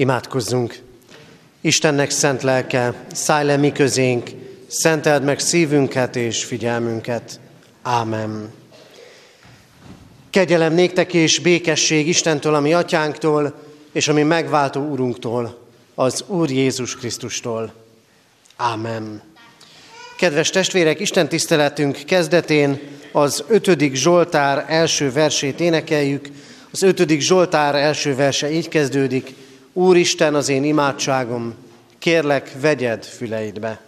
Imádkozzunk! Istennek szent lelke, szállj le mi közénk, szenteld meg szívünket és figyelmünket. Ámen. Kegyelem néktek és békesség Istentől, ami atyánktól, és ami megváltó úrunktól, az Úr Jézus Krisztustól. Ámen. Kedves testvérek, Isten tiszteletünk kezdetén az ötödik Zsoltár első versét énekeljük. Az ötödik Zsoltár első verse így kezdődik. Úristen az én imádságom, kérlek, vegyed füleidbe.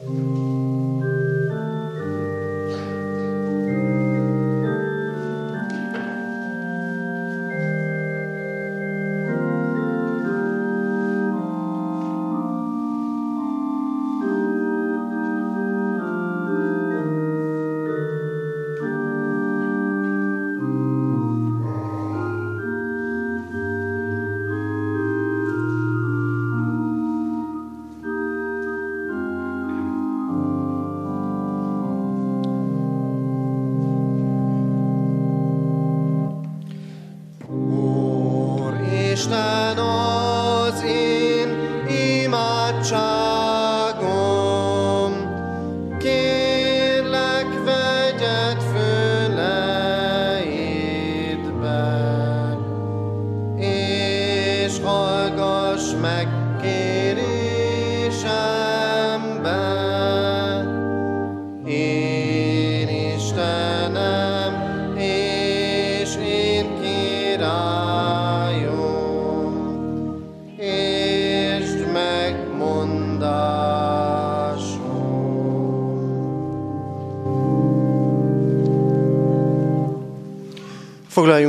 thank you Foglaljunk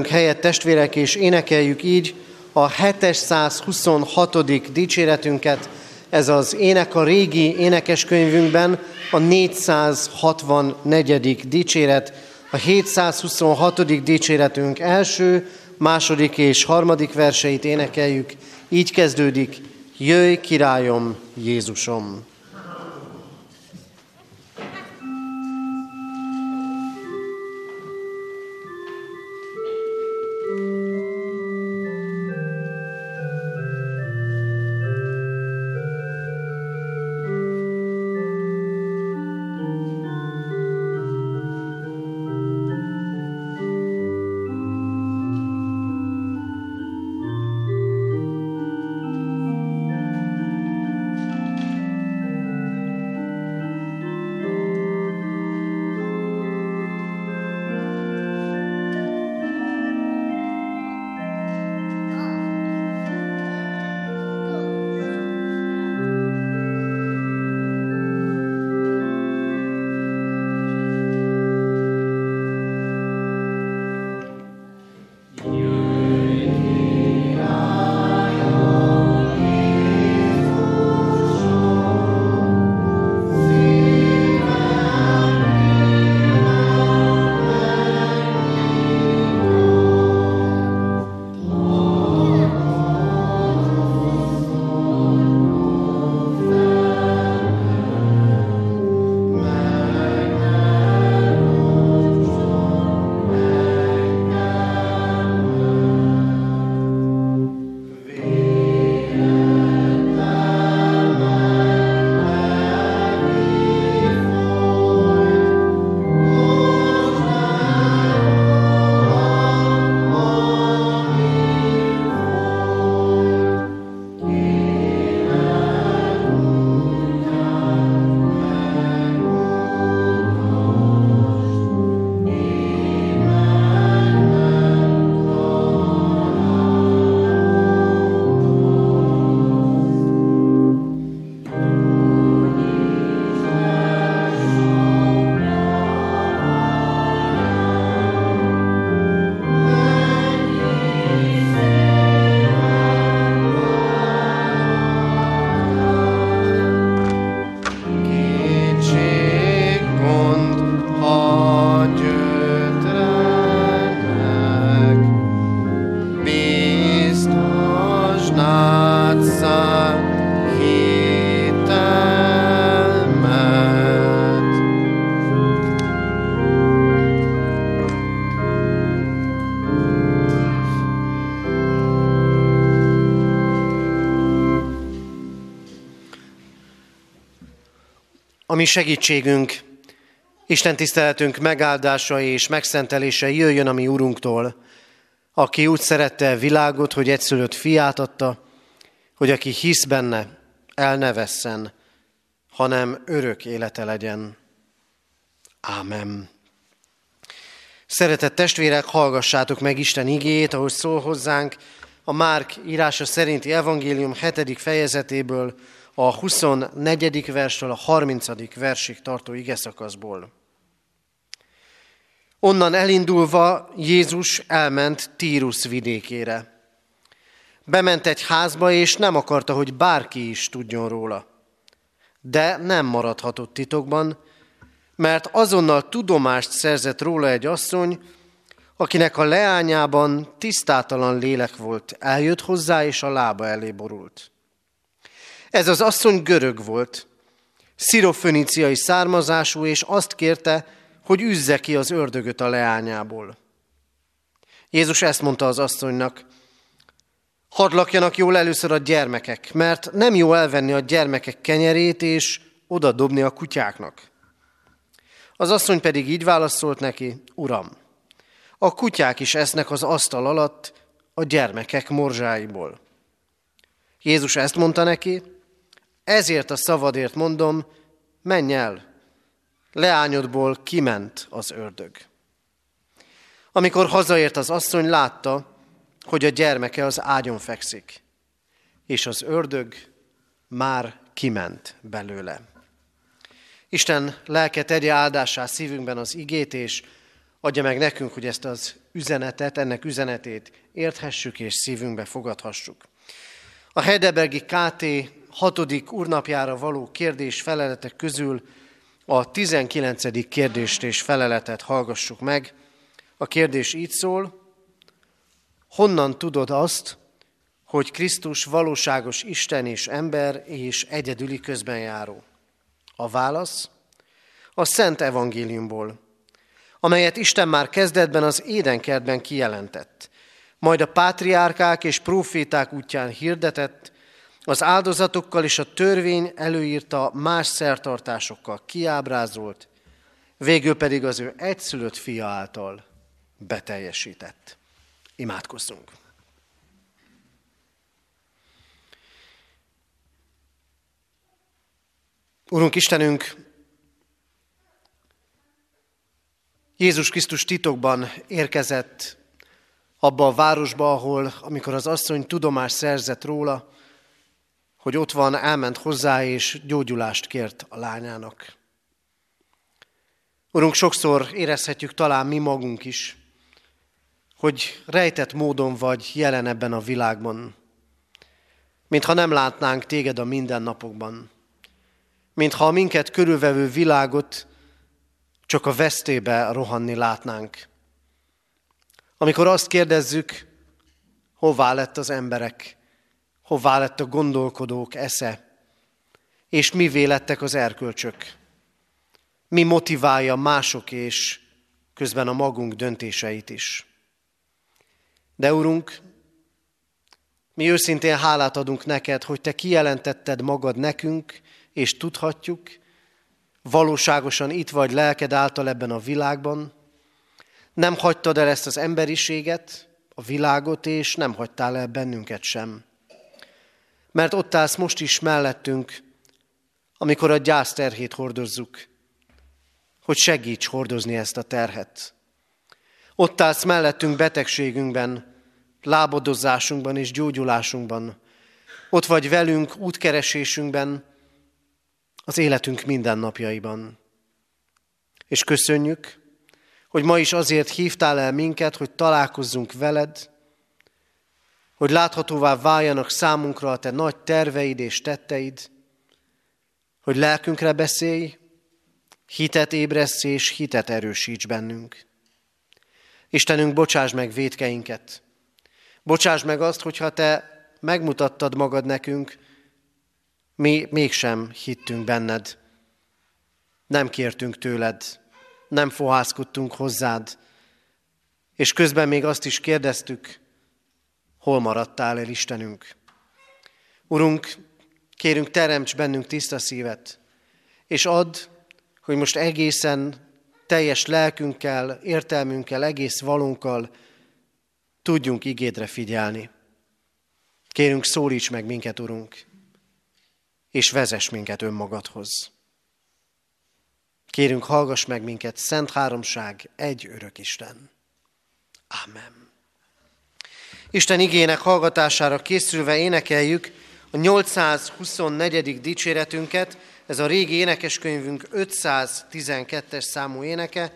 helyet testvérek, és énekeljük így a 726. dicséretünket. Ez az ének a régi énekeskönyvünkben a 464. dicséret, a 726. dicséretünk első, második és harmadik verseit énekeljük. Így kezdődik, jöjj királyom, Jézusom! Ami segítségünk, Isten tiszteletünk megáldása és megszentelése jöjjön a mi Urunktól, aki úgy szerette a világot, hogy egyszülött fiát adta, hogy aki hisz benne, el ne vesszen, hanem örök élete legyen. Ámen. Szeretett testvérek, hallgassátok meg Isten igét, ahogy szól hozzánk a Márk írása szerinti evangélium 7. fejezetéből, a 24. versről a 30. versig tartó igeszakaszból. Onnan elindulva Jézus elment Tírus vidékére. Bement egy házba, és nem akarta, hogy bárki is tudjon róla. De nem maradhatott titokban, mert azonnal tudomást szerzett róla egy asszony, akinek a leányában tisztátalan lélek volt, eljött hozzá, és a lába elé borult. Ez az asszony görög volt, sziroföniciai származású, és azt kérte, hogy üzze ki az ördögöt a leányából. Jézus ezt mondta az asszonynak, hadd lakjanak jól először a gyermekek, mert nem jó elvenni a gyermekek kenyerét és oda dobni a kutyáknak. Az asszony pedig így válaszolt neki, Uram, a kutyák is esznek az asztal alatt a gyermekek morzsáiból. Jézus ezt mondta neki, ezért a szavadért mondom, menj el, leányodból kiment az ördög. Amikor hazaért az asszony, látta, hogy a gyermeke az ágyon fekszik, és az ördög már kiment belőle. Isten lelke tegye áldásá szívünkben az igét, és adja meg nekünk, hogy ezt az üzenetet, ennek üzenetét érthessük és szívünkbe fogadhassuk. A Heidelbergi KT hatodik urnapjára való kérdés feleletek közül a 19. kérdést és feleletet hallgassuk meg. A kérdés így szól, honnan tudod azt, hogy Krisztus valóságos Isten és ember és egyedüli közbenjáró? A válasz a Szent Evangéliumból, amelyet Isten már kezdetben az édenkertben kijelentett, majd a pátriárkák és proféták útján hirdetett, az áldozatokkal és a törvény előírta más szertartásokkal kiábrázolt, végül pedig az ő egyszülött fia által beteljesített. Imádkozzunk! Urunk Istenünk, Jézus Krisztus titokban érkezett abba a városba, ahol, amikor az asszony tudomást szerzett róla, hogy ott van, elment hozzá, és gyógyulást kért a lányának. Urunk, sokszor érezhetjük talán mi magunk is, hogy rejtett módon vagy jelen ebben a világban, mintha nem látnánk téged a mindennapokban, mintha a minket körülvevő világot csak a vesztébe rohanni látnánk. Amikor azt kérdezzük, hová lett az emberek, hová lett a gondolkodók esze, és mi lettek az erkölcsök. Mi motiválja mások és közben a magunk döntéseit is. De Urunk, mi őszintén hálát adunk neked, hogy Te kijelentetted magad nekünk, és tudhatjuk, valóságosan itt vagy lelked által ebben a világban, nem hagytad el ezt az emberiséget, a világot, és nem hagytál el bennünket sem mert ott állsz most is mellettünk, amikor a gyászterhét hordozzuk, hogy segíts hordozni ezt a terhet. Ott állsz mellettünk betegségünkben, lábadozásunkban és gyógyulásunkban. Ott vagy velünk útkeresésünkben, az életünk mindennapjaiban. És köszönjük, hogy ma is azért hívtál el minket, hogy találkozzunk veled, hogy láthatóvá váljanak számunkra a te nagy terveid és tetteid, hogy lelkünkre beszélj, hitet ébresz és hitet erősíts bennünk. Istenünk, bocsáss meg védkeinket. Bocsáss meg azt, hogyha te megmutattad magad nekünk, mi mégsem hittünk benned. Nem kértünk tőled, nem fohászkodtunk hozzád, és közben még azt is kérdeztük, hol maradtál el, Istenünk. Urunk, kérünk, teremts bennünk tiszta szívet, és add, hogy most egészen teljes lelkünkkel, értelmünkkel, egész valunkkal tudjunk igédre figyelni. Kérünk, szólíts meg minket, Urunk, és vezess minket önmagadhoz. Kérünk, hallgass meg minket, Szent Háromság, egy örök Isten. Amen. Isten igének hallgatására készülve énekeljük a 824. dicséretünket, ez a régi énekeskönyvünk 512-es számú éneke.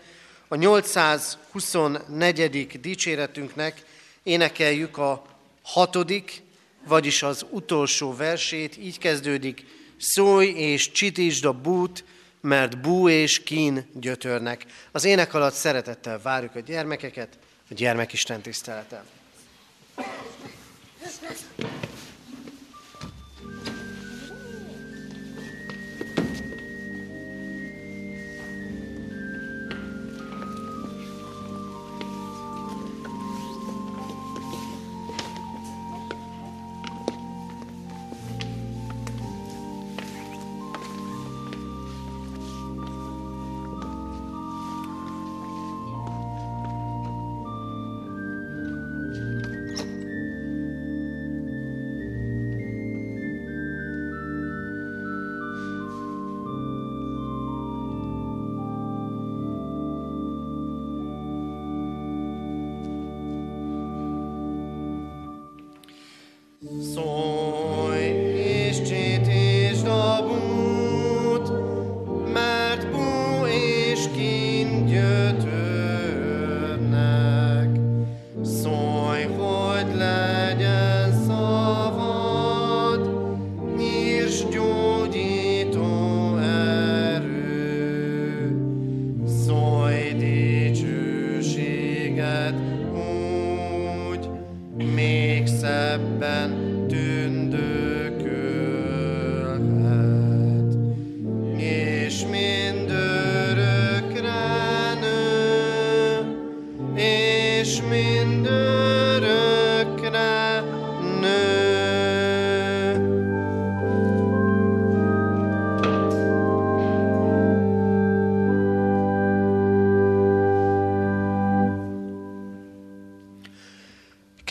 A 824. dicséretünknek énekeljük a hatodik, vagyis az utolsó versét, így kezdődik, szólj és csitítsd a bút, mert bú és kín gyötörnek. Az ének alatt szeretettel várjuk a gyermekeket, a gyermekisten tiszteleten. Thank you.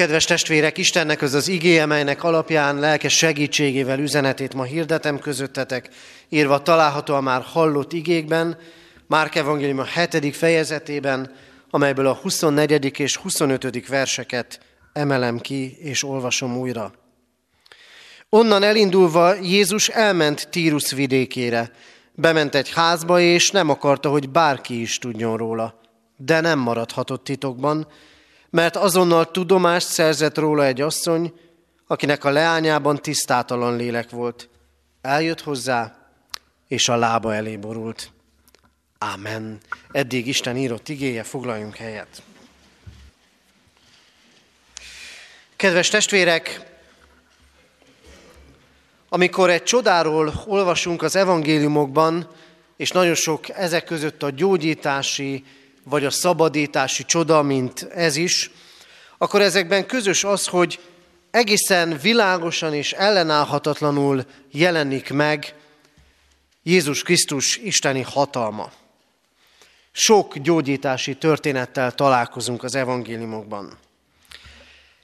Kedves testvérek, Istennek az az igéje, melynek alapján lelkes segítségével üzenetét ma hirdetem közöttetek, írva található a már hallott igékben, Márk Evangélium a 7. fejezetében, amelyből a 24. és 25. verseket emelem ki és olvasom újra. Onnan elindulva Jézus elment Tírus vidékére, bement egy házba, és nem akarta, hogy bárki is tudjon róla. De nem maradhatott titokban, mert azonnal tudomást szerzett róla egy asszony, akinek a leányában tisztátalan lélek volt. Eljött hozzá, és a lába elé borult. Ámen. Eddig Isten írott igéje, foglaljunk helyet. Kedves testvérek, amikor egy csodáról olvasunk az evangéliumokban, és nagyon sok ezek között a gyógyítási, vagy a szabadítási csoda, mint ez is, akkor ezekben közös az, hogy egészen világosan és ellenállhatatlanul jelenik meg Jézus Krisztus isteni hatalma. Sok gyógyítási történettel találkozunk az evangéliumokban.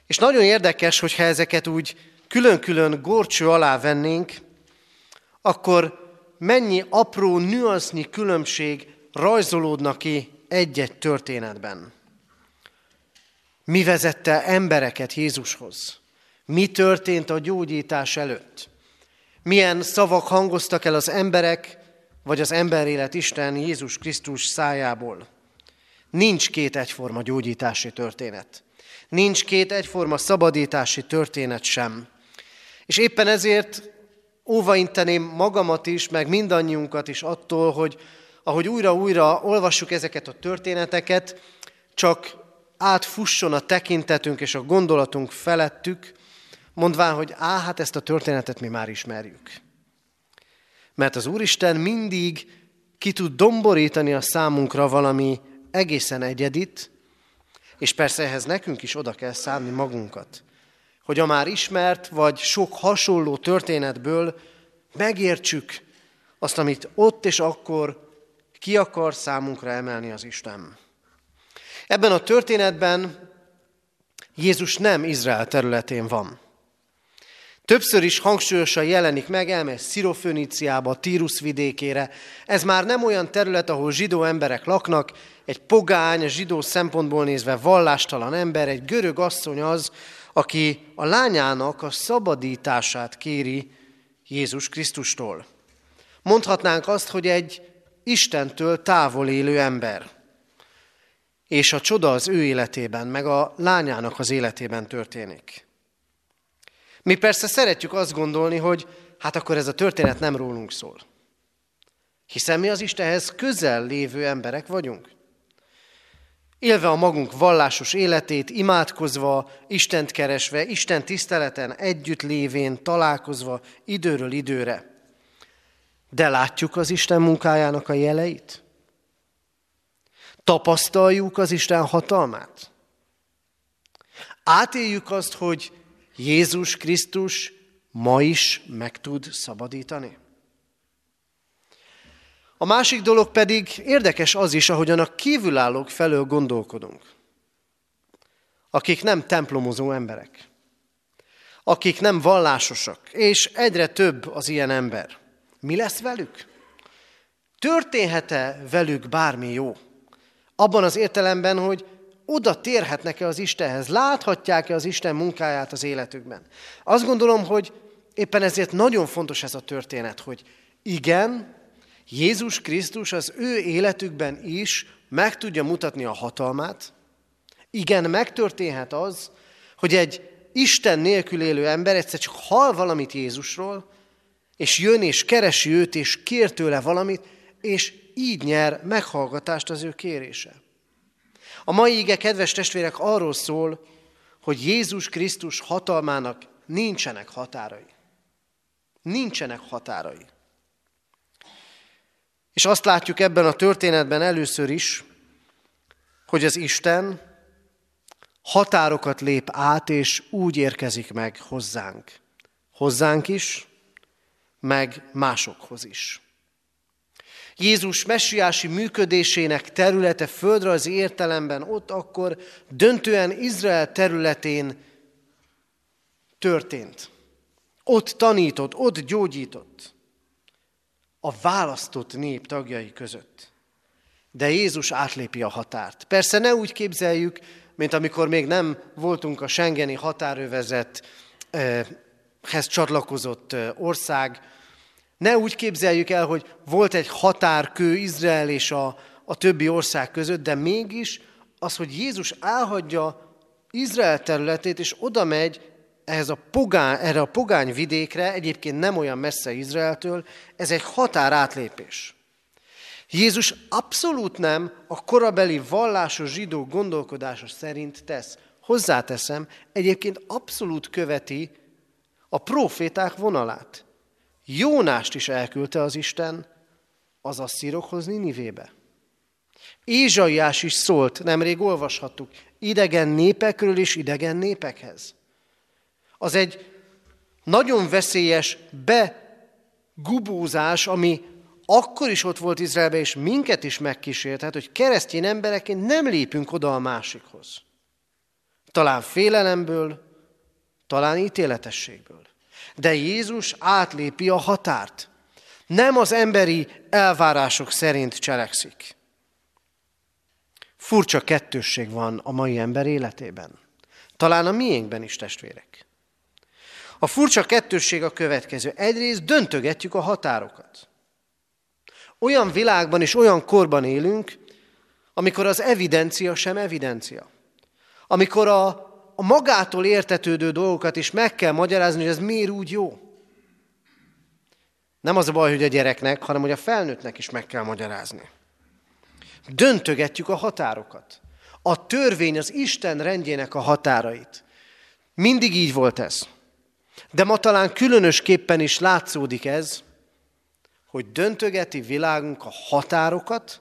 És nagyon érdekes, hogyha ezeket úgy külön-külön górcső alá vennénk, akkor mennyi apró nüansznyi különbség rajzolódna ki egy-egy történetben. Mi vezette embereket Jézushoz? Mi történt a gyógyítás előtt? Milyen szavak hangoztak el az emberek, vagy az emberélet Isten Jézus Krisztus szájából? Nincs két egyforma gyógyítási történet. Nincs két egyforma szabadítási történet sem. És éppen ezért óvainteném magamat is, meg mindannyiunkat is attól, hogy ahogy újra-újra olvassuk ezeket a történeteket, csak átfusson a tekintetünk és a gondolatunk felettük, mondván, hogy á, hát ezt a történetet mi már ismerjük. Mert az Úristen mindig ki tud domborítani a számunkra valami egészen egyedit, és persze ehhez nekünk is oda kell szánni magunkat, hogy a már ismert vagy sok hasonló történetből megértsük azt, amit ott és akkor ki akar számunkra emelni az Isten. Ebben a történetben Jézus nem Izrael területén van. Többször is hangsúlyosan jelenik meg, elmegy Sziroföníciába, Tírus vidékére. Ez már nem olyan terület, ahol zsidó emberek laknak, egy pogány, zsidó szempontból nézve vallástalan ember, egy görög asszony az, aki a lányának a szabadítását kéri Jézus Krisztustól. Mondhatnánk azt, hogy egy Istentől távol élő ember. És a csoda az ő életében, meg a lányának az életében történik. Mi persze szeretjük azt gondolni, hogy hát akkor ez a történet nem rólunk szól. Hiszen mi az Istenhez közel lévő emberek vagyunk. Élve a magunk vallásos életét, imádkozva, Istent keresve, Isten tiszteleten együtt lévén, találkozva időről időre. De látjuk az Isten munkájának a jeleit? Tapasztaljuk az Isten hatalmát? Átéljük azt, hogy Jézus Krisztus ma is meg tud szabadítani? A másik dolog pedig érdekes az is, ahogyan a kívülállók felől gondolkodunk. Akik nem templomozó emberek. Akik nem vallásosak. És egyre több az ilyen ember. Mi lesz velük? Történhet-e velük bármi jó? Abban az értelemben, hogy oda térhetnek-e az Istenhez, láthatják-e az Isten munkáját az életükben. Azt gondolom, hogy éppen ezért nagyon fontos ez a történet, hogy igen, Jézus Krisztus az ő életükben is meg tudja mutatni a hatalmát. Igen, megtörténhet az, hogy egy Isten nélkül élő ember egyszer csak hall valamit Jézusról, és jön és keresi őt, és kér tőle valamit, és így nyer meghallgatást az ő kérése. A mai ige, kedves testvérek, arról szól, hogy Jézus Krisztus hatalmának nincsenek határai. Nincsenek határai. És azt látjuk ebben a történetben először is, hogy az Isten határokat lép át, és úgy érkezik meg hozzánk. Hozzánk is, meg másokhoz is. Jézus messiási működésének területe földrajzi értelemben ott akkor döntően Izrael területén történt. Ott tanított, ott gyógyított a választott nép tagjai között. De Jézus átlépi a határt. Persze ne úgy képzeljük, mint amikor még nem voltunk a Schengeni határövezethez csatlakozott ország, ne úgy képzeljük el, hogy volt egy határkő Izrael és a, a többi ország között, de mégis az, hogy Jézus elhagyja Izrael területét, és oda megy ehhez a pogány, erre a pogány vidékre, egyébként nem olyan messze Izraeltől, ez egy határátlépés. Jézus abszolút nem a korabeli vallásos zsidó gondolkodása szerint tesz. Hozzáteszem, egyébként abszolút követi a proféták vonalát. Jónást is elküldte az Isten az asszírokhoz Ninivébe. Ézsaiás is szólt, nemrég olvashattuk, idegen népekről és idegen népekhez. Az egy nagyon veszélyes begubózás, ami akkor is ott volt Izraelben, és minket is megkísért, hát, hogy keresztény embereként nem lépünk oda a másikhoz. Talán félelemből, talán ítéletességből. De Jézus átlépi a határt. Nem az emberi elvárások szerint cselekszik. Furcsa kettősség van a mai ember életében. Talán a miénkben is, testvérek. A furcsa kettősség a következő. Egyrészt döntögetjük a határokat. Olyan világban és olyan korban élünk, amikor az evidencia sem evidencia. Amikor a a magától értetődő dolgokat is meg kell magyarázni, hogy ez miért úgy jó. Nem az a baj, hogy a gyereknek, hanem hogy a felnőttnek is meg kell magyarázni. Döntögetjük a határokat. A törvény az Isten rendjének a határait. Mindig így volt ez. De ma talán különösképpen is látszódik ez, hogy döntögeti világunk a határokat,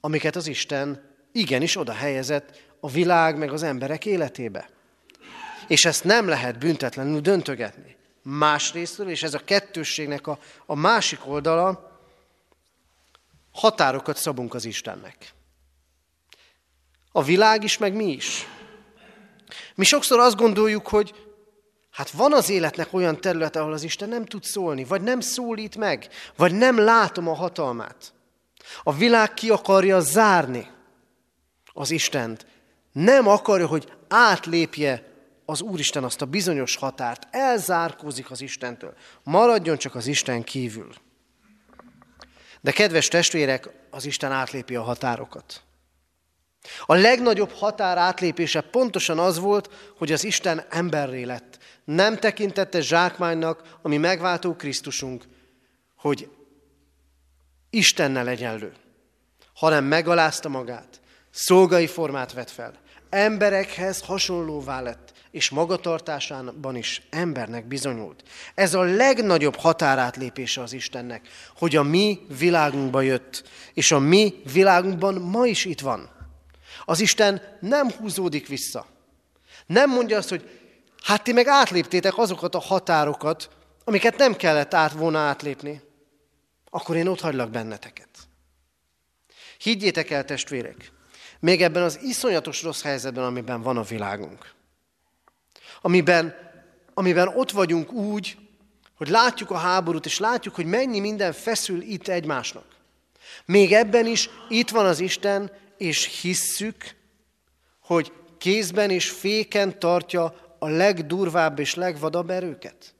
amiket az Isten igenis oda helyezett a világ meg az emberek életébe. És ezt nem lehet büntetlenül döntögetni. Másrésztről, és ez a kettősségnek a, a másik oldala, határokat szabunk az Istennek. A világ is, meg mi is. Mi sokszor azt gondoljuk, hogy hát van az életnek olyan területe, ahol az Isten nem tud szólni, vagy nem szólít meg, vagy nem látom a hatalmát. A világ ki akarja zárni az Istent. Nem akarja, hogy átlépje az Úristen azt a bizonyos határt, elzárkózik az Istentől. Maradjon csak az Isten kívül. De kedves testvérek, az Isten átlépi a határokat. A legnagyobb határ átlépése pontosan az volt, hogy az Isten emberré lett. Nem tekintette zsákmánynak, ami megváltó Krisztusunk, hogy Istennel egyenlő, hanem megalázta magát, szolgai formát vett fel, emberekhez hasonlóvá lett, és magatartásában is embernek bizonyult. Ez a legnagyobb határátlépése az Istennek, hogy a mi világunkba jött, és a mi világunkban ma is itt van. Az Isten nem húzódik vissza. Nem mondja azt, hogy hát ti meg átléptétek azokat a határokat, amiket nem kellett át volna átlépni. Akkor én ott hagylak benneteket. Higgyétek el, testvérek, még ebben az iszonyatos rossz helyzetben, amiben van a világunk. Amiben, amiben ott vagyunk úgy, hogy látjuk a háborút, és látjuk, hogy mennyi minden feszül itt egymásnak. Még ebben is itt van az Isten, és hisszük, hogy kézben és féken tartja a legdurvább és legvadabb erőket.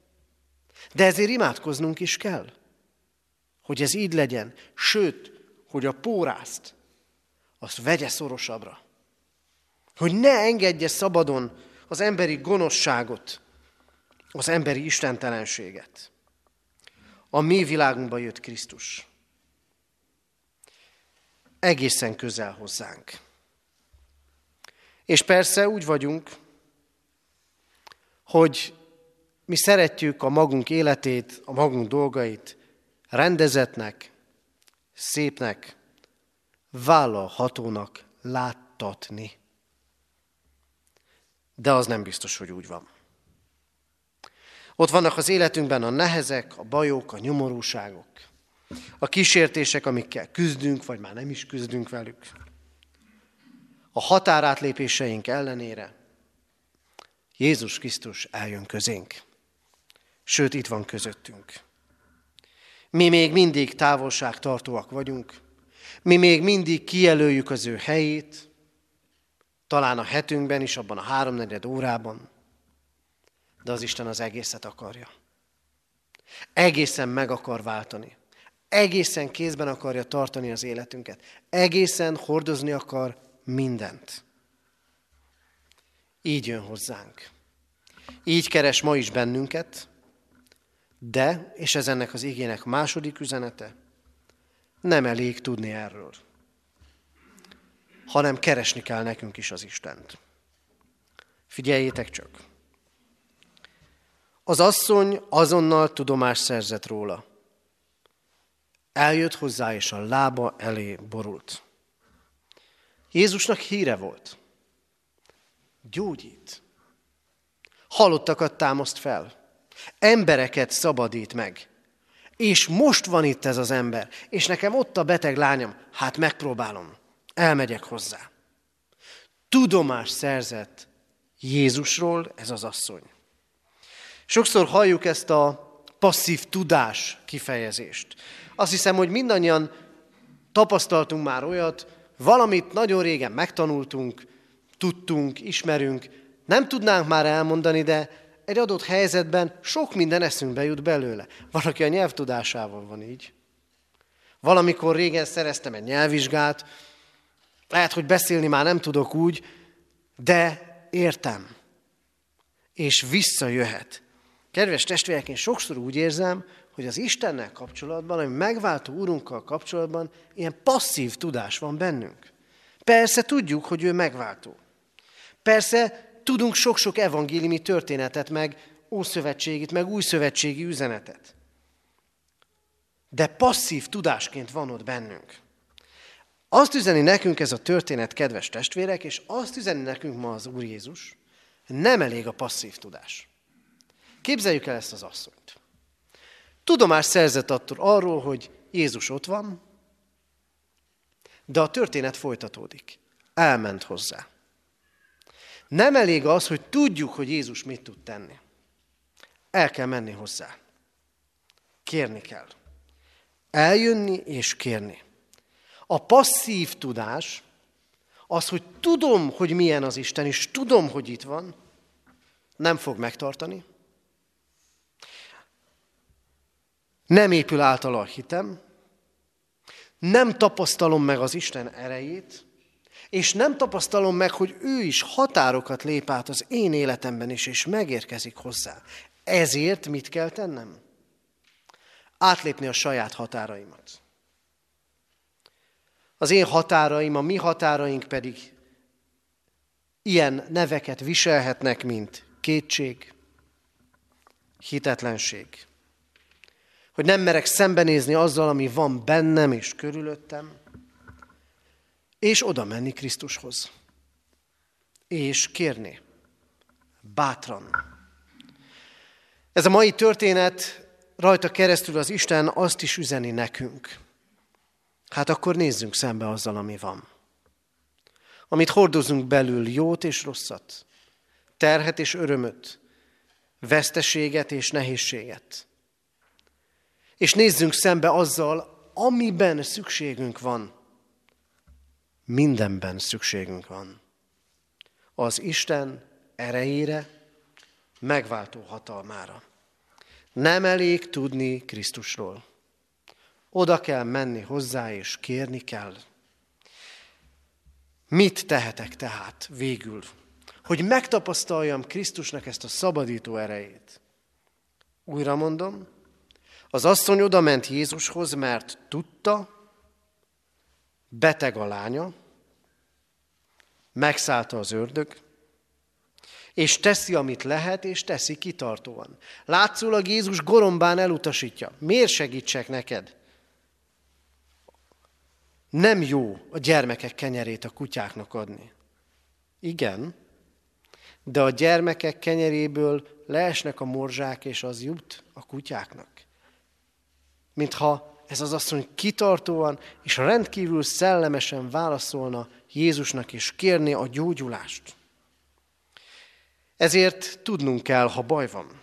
De ezért imádkoznunk is kell, hogy ez így legyen. Sőt, hogy a pórázt, azt vegye szorosabbra. Hogy ne engedje szabadon az emberi gonoszságot, az emberi istentelenséget. A mi világunkba jött Krisztus egészen közel hozzánk. És persze úgy vagyunk, hogy mi szeretjük a magunk életét, a magunk dolgait rendezetnek, szépnek, vállalhatónak láttatni. De az nem biztos, hogy úgy van. Ott vannak az életünkben a nehezek, a bajok, a nyomorúságok a kísértések, amikkel küzdünk, vagy már nem is küzdünk velük, a határátlépéseink ellenére Jézus Krisztus eljön közénk. Sőt, itt van közöttünk. Mi még mindig távolságtartóak vagyunk, mi még mindig kijelöljük az ő helyét, talán a hetünkben is, abban a háromnegyed órában, de az Isten az egészet akarja. Egészen meg akar váltani egészen kézben akarja tartani az életünket. Egészen hordozni akar mindent. Így jön hozzánk. Így keres ma is bennünket, de, és ez ennek az igének második üzenete, nem elég tudni erről, hanem keresni kell nekünk is az Istent. Figyeljétek csak! Az asszony azonnal tudomást szerzett róla. Eljött hozzá, és a lába elé borult. Jézusnak híre volt. Gyógyít. Halottakat támaszt fel. Embereket szabadít meg. És most van itt ez az ember, és nekem ott a beteg lányom, hát megpróbálom, elmegyek hozzá. Tudomás szerzett Jézusról ez az asszony. Sokszor halljuk ezt a passzív tudás kifejezést. Azt hiszem, hogy mindannyian tapasztaltunk már olyat, valamit nagyon régen megtanultunk, tudtunk, ismerünk, nem tudnánk már elmondani, de egy adott helyzetben sok minden eszünkbe jut belőle. Van, aki a nyelvtudásával van így. Valamikor régen szereztem egy nyelvvizsgát, lehet, hogy beszélni már nem tudok úgy, de értem. És visszajöhet. Kedves testvérek, én sokszor úgy érzem, hogy az Istennel kapcsolatban, ami megváltó úrunkkal kapcsolatban ilyen passzív tudás van bennünk. Persze tudjuk, hogy ő megváltó. Persze tudunk sok-sok evangéliumi történetet, meg ószövetségit, meg újszövetségi üzenetet. De passzív tudásként van ott bennünk. Azt üzeni nekünk ez a történet, kedves testvérek, és azt üzeni nekünk ma az Úr Jézus, nem elég a passzív tudás. Képzeljük el ezt az asszonyt. Tudomás szerzett attól arról, hogy Jézus ott van, de a történet folytatódik. Elment hozzá. Nem elég az, hogy tudjuk, hogy Jézus mit tud tenni. El kell menni hozzá. Kérni kell. Eljönni és kérni. A passzív tudás, az, hogy tudom, hogy milyen az Isten, és tudom, hogy itt van, nem fog megtartani. Nem épül általa a hitem, nem tapasztalom meg az Isten erejét, és nem tapasztalom meg, hogy ő is határokat lép át az én életemben is, és megérkezik hozzá. Ezért mit kell tennem? Átlépni a saját határaimat. Az én határaim, a mi határaink pedig ilyen neveket viselhetnek, mint kétség, hitetlenség. Hogy nem merek szembenézni azzal, ami van bennem és körülöttem, és oda menni Krisztushoz. És kérni. Bátran. Ez a mai történet rajta keresztül az Isten azt is üzeni nekünk. Hát akkor nézzünk szembe azzal, ami van. Amit hordozunk belül, jót és rosszat, terhet és örömöt, veszteséget és nehézséget. És nézzünk szembe azzal, amiben szükségünk van. Mindenben szükségünk van. Az Isten erejére, megváltó hatalmára. Nem elég tudni Krisztusról. Oda kell menni hozzá, és kérni kell. Mit tehetek tehát végül, hogy megtapasztaljam Krisztusnak ezt a szabadító erejét? Újra mondom, az asszony oda ment Jézushoz, mert tudta, beteg a lánya, megszállta az ördög, és teszi, amit lehet, és teszi kitartóan. Látszólag Jézus gorombán elutasítja. Miért segítsek neked? Nem jó a gyermekek kenyerét a kutyáknak adni. Igen, de a gyermekek kenyeréből leesnek a morzsák, és az jut a kutyáknak. Mintha ez az asszony kitartóan és rendkívül szellemesen válaszolna Jézusnak, és kérni a gyógyulást. Ezért tudnunk kell, ha baj van,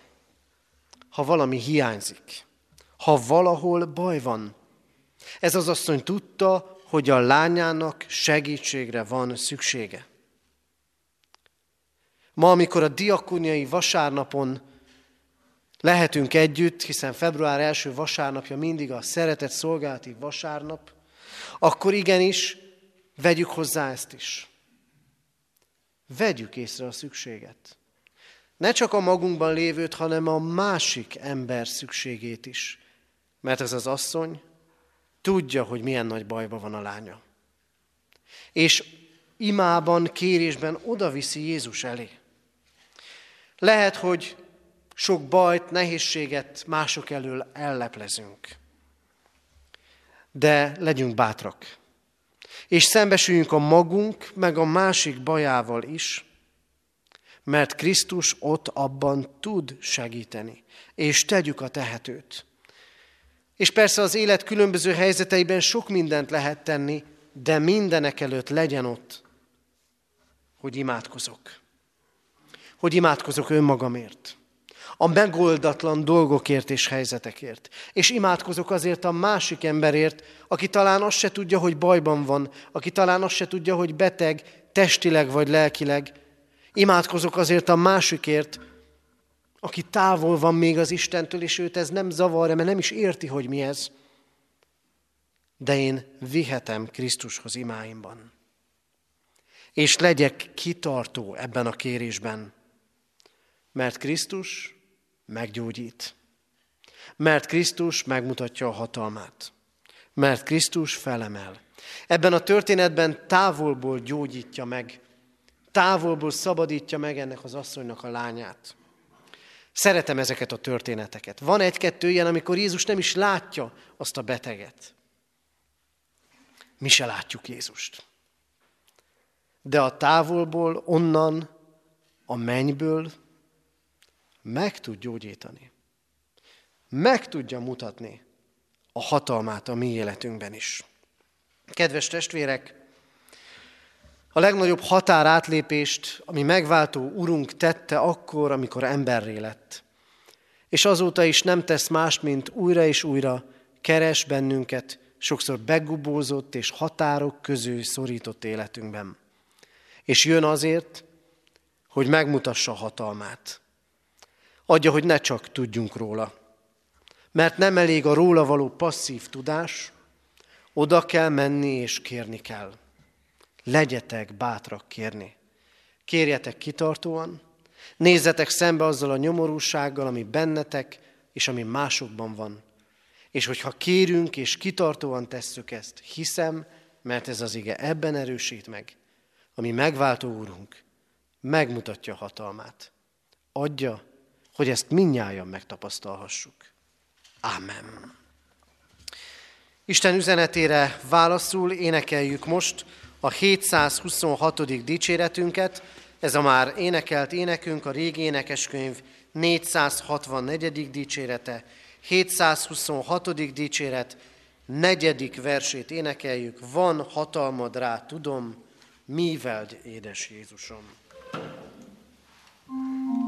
ha valami hiányzik, ha valahol baj van. Ez az asszony tudta, hogy a lányának segítségre van szüksége. Ma, amikor a diakóniai vasárnapon lehetünk együtt, hiszen február első vasárnapja mindig a szeretett szolgálati vasárnap, akkor igenis vegyük hozzá ezt is. Vegyük észre a szükséget. Ne csak a magunkban lévőt, hanem a másik ember szükségét is. Mert ez az asszony Tudja, hogy milyen nagy bajba van a lánya. És imában, kérésben oda viszi Jézus elé. Lehet, hogy sok bajt, nehézséget mások elől elleplezünk. De legyünk bátrak. És szembesüljünk a magunk, meg a másik bajával is, mert Krisztus ott abban tud segíteni, és tegyük a tehetőt. És persze az élet különböző helyzeteiben sok mindent lehet tenni, de mindenek előtt legyen ott, hogy imádkozok. Hogy imádkozok önmagamért. A megoldatlan dolgokért és helyzetekért. És imádkozok azért a másik emberért, aki talán azt se tudja, hogy bajban van, aki talán azt se tudja, hogy beteg, testileg vagy lelkileg. Imádkozok azért a másikért, aki távol van még az Istentől, és őt ez nem zavarja, mert nem is érti, hogy mi ez. De én vihetem Krisztushoz imáimban. És legyek kitartó ebben a kérésben, mert Krisztus meggyógyít. Mert Krisztus megmutatja a hatalmát. Mert Krisztus felemel. Ebben a történetben távolból gyógyítja meg, távolból szabadítja meg ennek az asszonynak a lányát. Szeretem ezeket a történeteket. Van egy-kettő ilyen, amikor Jézus nem is látja azt a beteget. Mi se látjuk Jézust. De a távolból, onnan, a mennyből meg tud gyógyítani. Meg tudja mutatni a hatalmát a mi életünkben is. Kedves testvérek, a legnagyobb határátlépést, ami megváltó Urunk tette akkor, amikor emberré lett. És azóta is nem tesz mást, mint újra és újra keres bennünket, sokszor begubózott és határok közül szorított életünkben. És jön azért, hogy megmutassa hatalmát. Adja, hogy ne csak tudjunk róla. Mert nem elég a róla való passzív tudás, oda kell menni és kérni kell. Legyetek bátrak kérni. Kérjetek kitartóan, nézzetek szembe azzal a nyomorúsággal, ami bennetek, és ami másokban van. És hogyha kérünk és kitartóan tesszük ezt, hiszem, mert ez az ige ebben erősít meg, ami megváltó úrunk, megmutatja hatalmát. Adja, hogy ezt minnyáján megtapasztalhassuk. Amen. Isten üzenetére válaszul énekeljük most a 726. dicséretünket, ez a már énekelt énekünk, a régi énekeskönyv 464. dicsérete, 726. dicséret, negyedik versét énekeljük, van hatalmad rá, tudom, míveld, édes Jézusom. helyünkön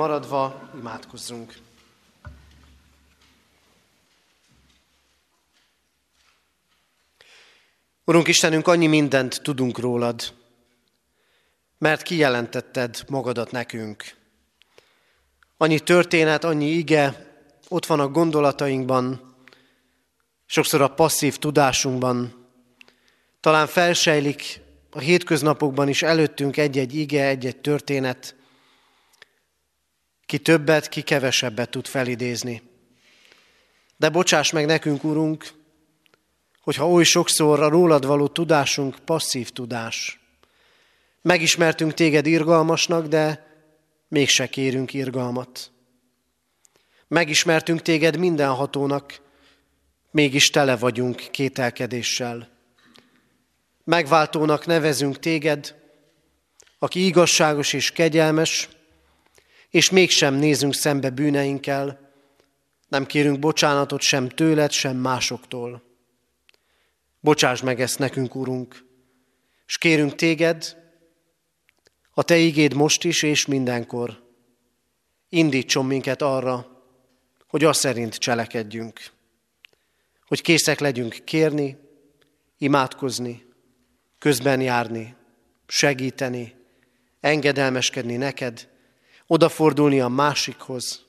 maradva imádkozzunk. Urunk Istenünk, annyi mindent tudunk rólad, mert kijelentetted magadat nekünk. Annyi történet, annyi ige ott van a gondolatainkban, sokszor a passzív tudásunkban. Talán felsejlik a hétköznapokban is előttünk egy-egy ige, egy-egy történet, ki többet, ki kevesebbet tud felidézni. De bocsáss meg nekünk, Urunk, hogyha oly sokszor a rólad való tudásunk passzív tudás. Megismertünk téged irgalmasnak, de mégse kérünk irgalmat. Megismertünk téged mindenhatónak, mégis tele vagyunk kételkedéssel. Megváltónak nevezünk téged, aki igazságos és kegyelmes, és mégsem nézünk szembe bűneinkkel, nem kérünk bocsánatot sem tőled, sem másoktól. Bocsáss meg ezt nekünk, Urunk, és kérünk téged, a te igéd most is és mindenkor. Indítson minket arra, hogy azt szerint cselekedjünk, hogy készek legyünk kérni, imádkozni, közben járni, segíteni, engedelmeskedni neked, odafordulni a másikhoz,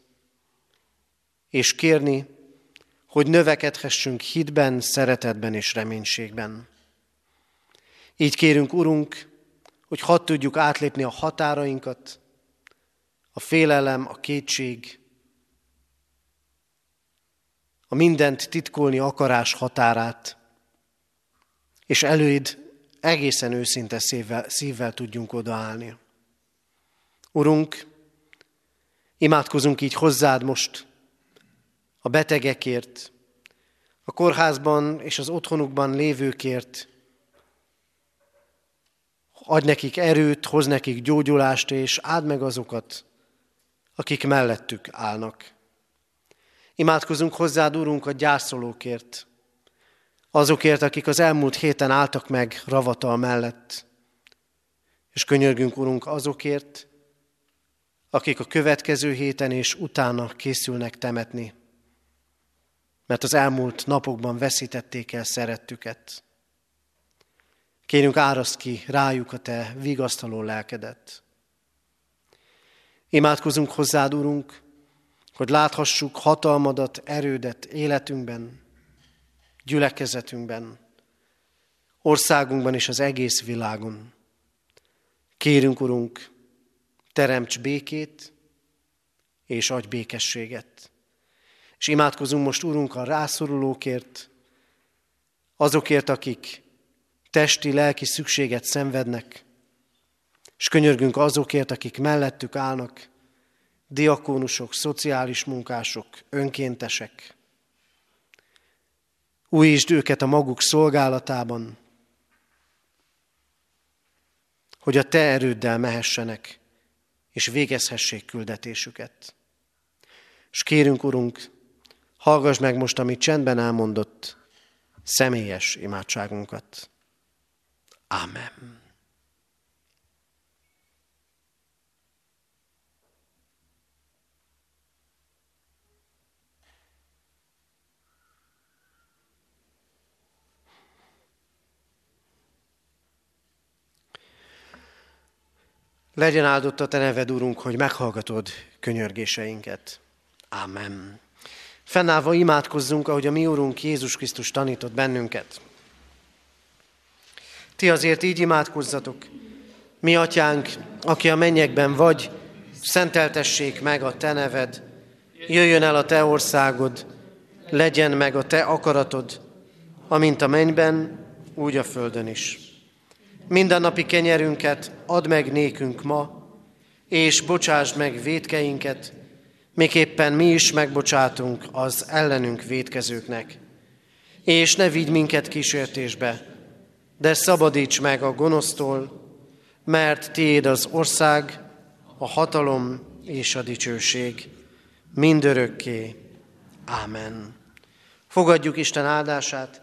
és kérni, hogy növekedhessünk hitben, szeretetben és reménységben. Így kérünk, Urunk, hogy hadd tudjuk átlépni a határainkat, a félelem, a kétség, a mindent titkolni akarás határát, és előid egészen őszinte szívvel, szívvel tudjunk odaállni. Urunk, Imádkozunk így hozzád most a betegekért, a kórházban és az otthonukban lévőkért. Adj nekik erőt, hoz nekik gyógyulást, és áld meg azokat, akik mellettük állnak. Imádkozunk hozzád, Urunk, a gyászolókért, azokért, akik az elmúlt héten álltak meg ravatal mellett. És könyörgünk, Urunk, azokért, akik a következő héten és utána készülnek temetni, mert az elmúlt napokban veszítették el szerettüket. Kérünk, áraszt ki rájuk a Te vigasztaló lelkedet. Imádkozunk hozzád, Urunk, hogy láthassuk hatalmadat, erődet életünkben, gyülekezetünkben, országunkban és az egész világon. Kérünk, Urunk, teremts békét és adj békességet. És imádkozunk most, Urunk, a rászorulókért, azokért, akik testi, lelki szükséget szenvednek, és könyörgünk azokért, akik mellettük állnak, diakónusok, szociális munkások, önkéntesek. Újítsd őket a maguk szolgálatában, hogy a Te erőddel mehessenek, és végezhessék küldetésüket. És kérünk, Urunk, hallgass meg most, amit csendben elmondott, személyes imádságunkat. Amen. Legyen áldott a Te neved, Urunk, hogy meghallgatod könyörgéseinket. Amen. Fennállva imádkozzunk, ahogy a mi Urunk Jézus Krisztus tanított bennünket. Ti azért így imádkozzatok. Mi, Atyánk, aki a mennyekben vagy, szenteltessék meg a Te neved, jöjjön el a Te országod, legyen meg a Te akaratod, amint a mennyben, úgy a földön is. Mindennapi kenyerünket add meg nékünk ma, és bocsásd meg védkeinket, miképpen mi is megbocsátunk az ellenünk védkezőknek. És ne vigy minket kísértésbe, de szabadíts meg a gonosztól, mert tiéd az ország, a hatalom és a dicsőség mindörökké. Ámen. Fogadjuk Isten áldását.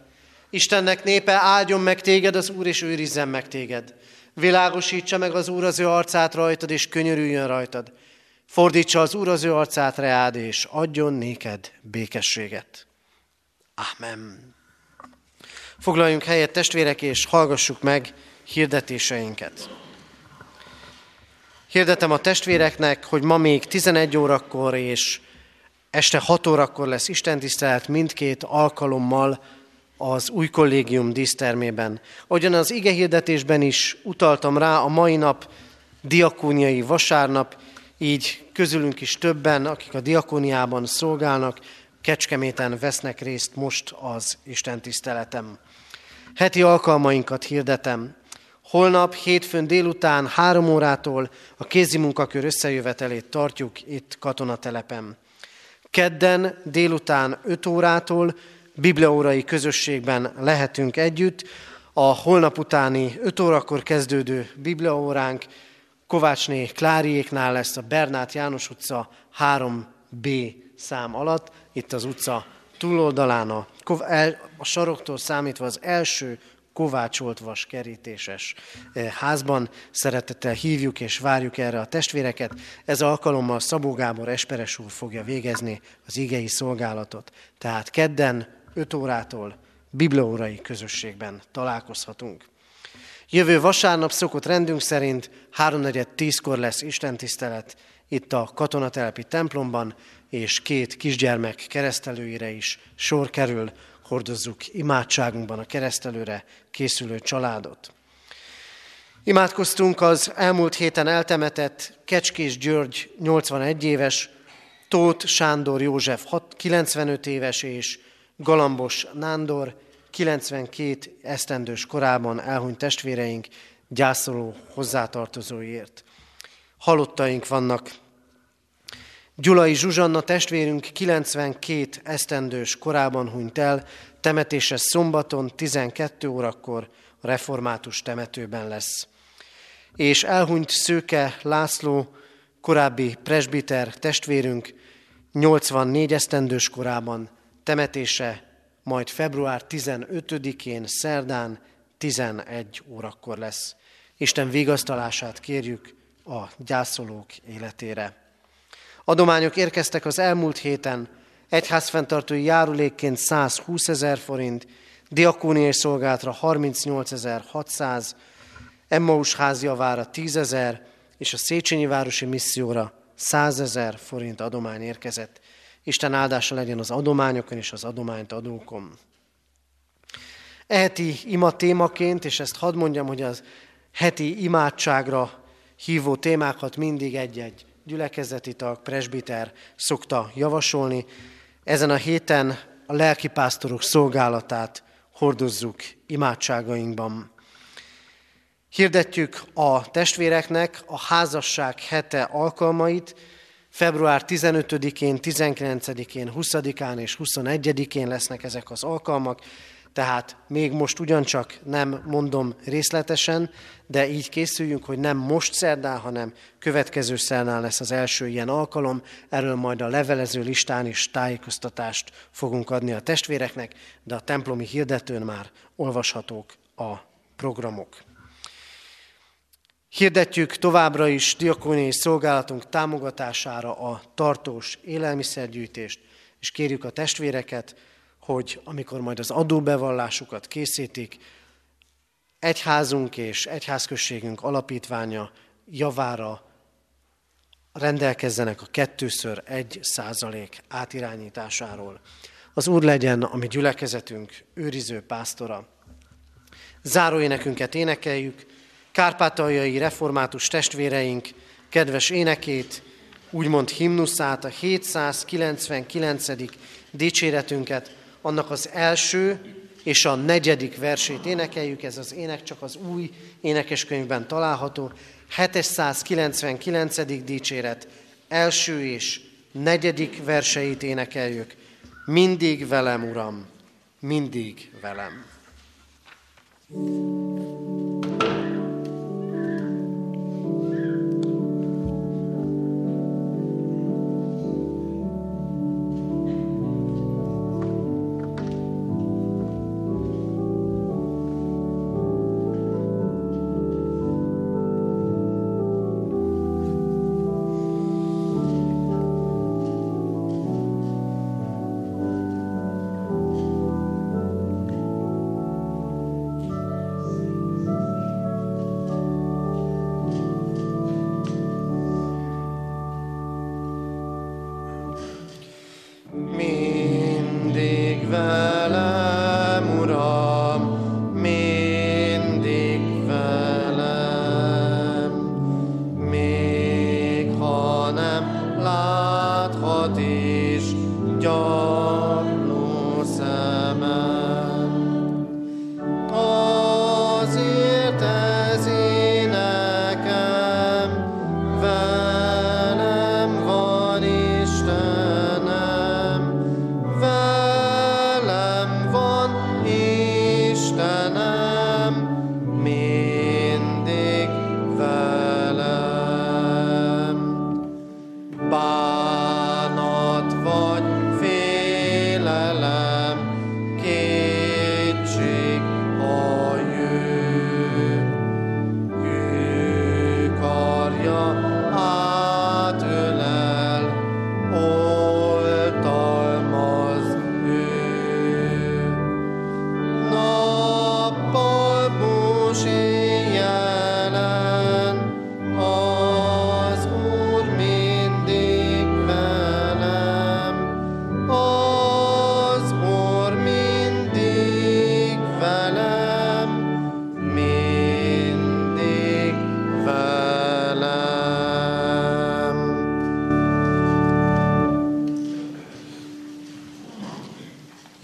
Istennek népe áldjon meg téged az Úr, és őrizzen meg téged. Világosítsa meg az Úr az ő arcát rajtad, és könyörüljön rajtad. Fordítsa az Úr az ő arcát reád, és adjon néked békességet. Amen. Foglaljunk helyet, testvérek, és hallgassuk meg hirdetéseinket. Hirdetem a testvéreknek, hogy ma még 11 órakor és este 6 órakor lesz istentisztelet mindkét alkalommal az új kollégium dísztermében. Ahogyan az ige hirdetésben is utaltam rá, a mai nap diakóniai vasárnap, így közülünk is többen, akik a diakóniában szolgálnak, Kecskeméten vesznek részt most az Isten tiszteletem. Heti alkalmainkat hirdetem. Holnap, hétfőn délután három órától a kézi munkakör összejövetelét tartjuk itt katonatelepen. Kedden délután 5 órától bibliaórai közösségben lehetünk együtt. A holnap utáni 5 órakor kezdődő bibliaóránk Kovácsné Kláriéknál lesz a Bernát János utca 3B szám alatt, itt az utca túloldalán a, a saroktól számítva az első kovácsolt vas kerítéses eh, házban. Szeretettel hívjuk és várjuk erre a testvéreket. Ez alkalommal Szabó Gábor Esperes úr fogja végezni az igei szolgálatot. Tehát kedden 5 órától bibliórai közösségben találkozhatunk. Jövő vasárnap szokott rendünk szerint 3.4.10-kor lesz istentisztelet itt a katonatelepi templomban, és két kisgyermek keresztelőire is sor kerül, hordozzuk imádságunkban a keresztelőre készülő családot. Imádkoztunk az elmúlt héten eltemetett Kecskés György 81 éves, Tóth Sándor József 95 éves és Galambos Nándor 92 esztendős korában elhunyt testvéreink gyászoló hozzátartozóiért. Halottaink vannak. Gyulai Zsuzsanna testvérünk 92 esztendős korában hunyt el, temetése szombaton 12 órakor a református temetőben lesz. És elhunyt Szőke László, korábbi presbiter testvérünk 84 esztendős korában, temetése majd február 15-én, szerdán 11 órakor lesz. Isten vigasztalását kérjük a gyászolók életére. Adományok érkeztek az elmúlt héten, egyházfenntartói járulékként 120 ezer forint, diakóniai szolgálatra 38.600, Emmaus házjavára 10 ezer, és a Széchenyi Városi Misszióra 100 ezer forint adomány érkezett. Isten áldása legyen az adományokon és az adományt adókon. Eheti ima témaként, és ezt hadd mondjam, hogy az heti imádságra hívó témákat mindig egy-egy gyülekezeti tag, presbiter szokta javasolni. Ezen a héten a lelkipásztorok szolgálatát hordozzuk imádságainkban. Hirdetjük a testvéreknek a házasság hete alkalmait, február 15-én, 19-én, 20-án és 21-én lesznek ezek az alkalmak, tehát még most ugyancsak nem mondom részletesen, de így készüljünk, hogy nem most szerdán, hanem következő szerdán lesz az első ilyen alkalom. Erről majd a levelező listán is tájékoztatást fogunk adni a testvéreknek, de a templomi hirdetőn már olvashatók a programok. Hirdetjük továbbra is diakóniai szolgálatunk támogatására a tartós élelmiszergyűjtést, és kérjük a testvéreket, hogy amikor majd az adóbevallásukat készítik, egyházunk és egyházközségünk alapítványa javára rendelkezzenek a kettőször egy százalék átirányításáról. Az Úr legyen a mi gyülekezetünk őriző pásztora. Záróénekünket énekeljük, kárpátaljai református testvéreink kedves énekét, úgymond himnuszát, a 799. dicséretünket, annak az első és a negyedik versét énekeljük, ez az ének csak az új énekeskönyvben található, 799. dicséret, első és negyedik verseit énekeljük. Mindig velem, Uram, mindig velem. thank you